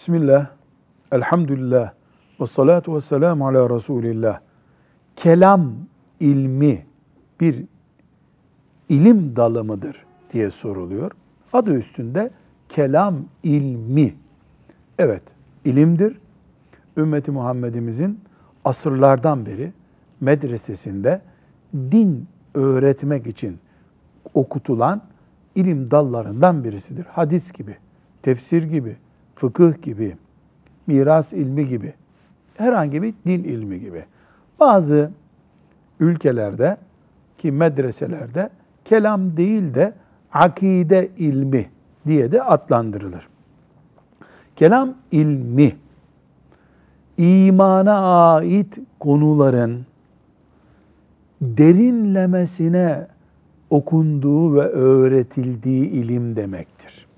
Bismillah, elhamdülillah, ve salatu ve selamu ala Resulillah. Kelam ilmi bir ilim dalı mıdır diye soruluyor. Adı üstünde kelam ilmi. Evet, ilimdir. Ümmeti Muhammed'imizin asırlardan beri medresesinde din öğretmek için okutulan ilim dallarından birisidir. Hadis gibi, tefsir gibi, fıkıh gibi, miras ilmi gibi, herhangi bir din ilmi gibi. Bazı ülkelerde ki medreselerde kelam değil de akide ilmi diye de adlandırılır. Kelam ilmi imana ait konuların derinlemesine okunduğu ve öğretildiği ilim demektir.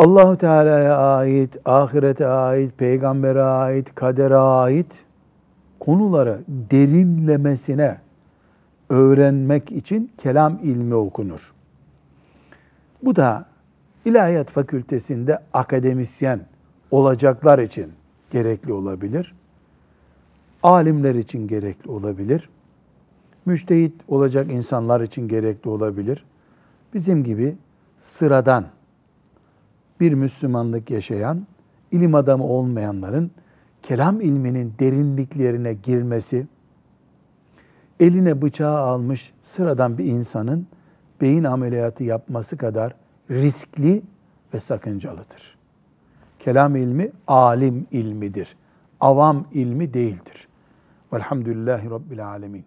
Allahu Teala'ya ait, ahirete ait, peygambere ait, kadere ait konuları derinlemesine öğrenmek için kelam ilmi okunur. Bu da İlahiyat Fakültesinde akademisyen olacaklar için gerekli olabilir. Alimler için gerekli olabilir. Müştehit olacak insanlar için gerekli olabilir. Bizim gibi sıradan bir Müslümanlık yaşayan, ilim adamı olmayanların kelam ilminin derinliklerine girmesi, eline bıçağı almış sıradan bir insanın beyin ameliyatı yapması kadar riskli ve sakıncalıdır. Kelam ilmi alim ilmidir. Avam ilmi değildir. Velhamdülillahi Rabbil alemin.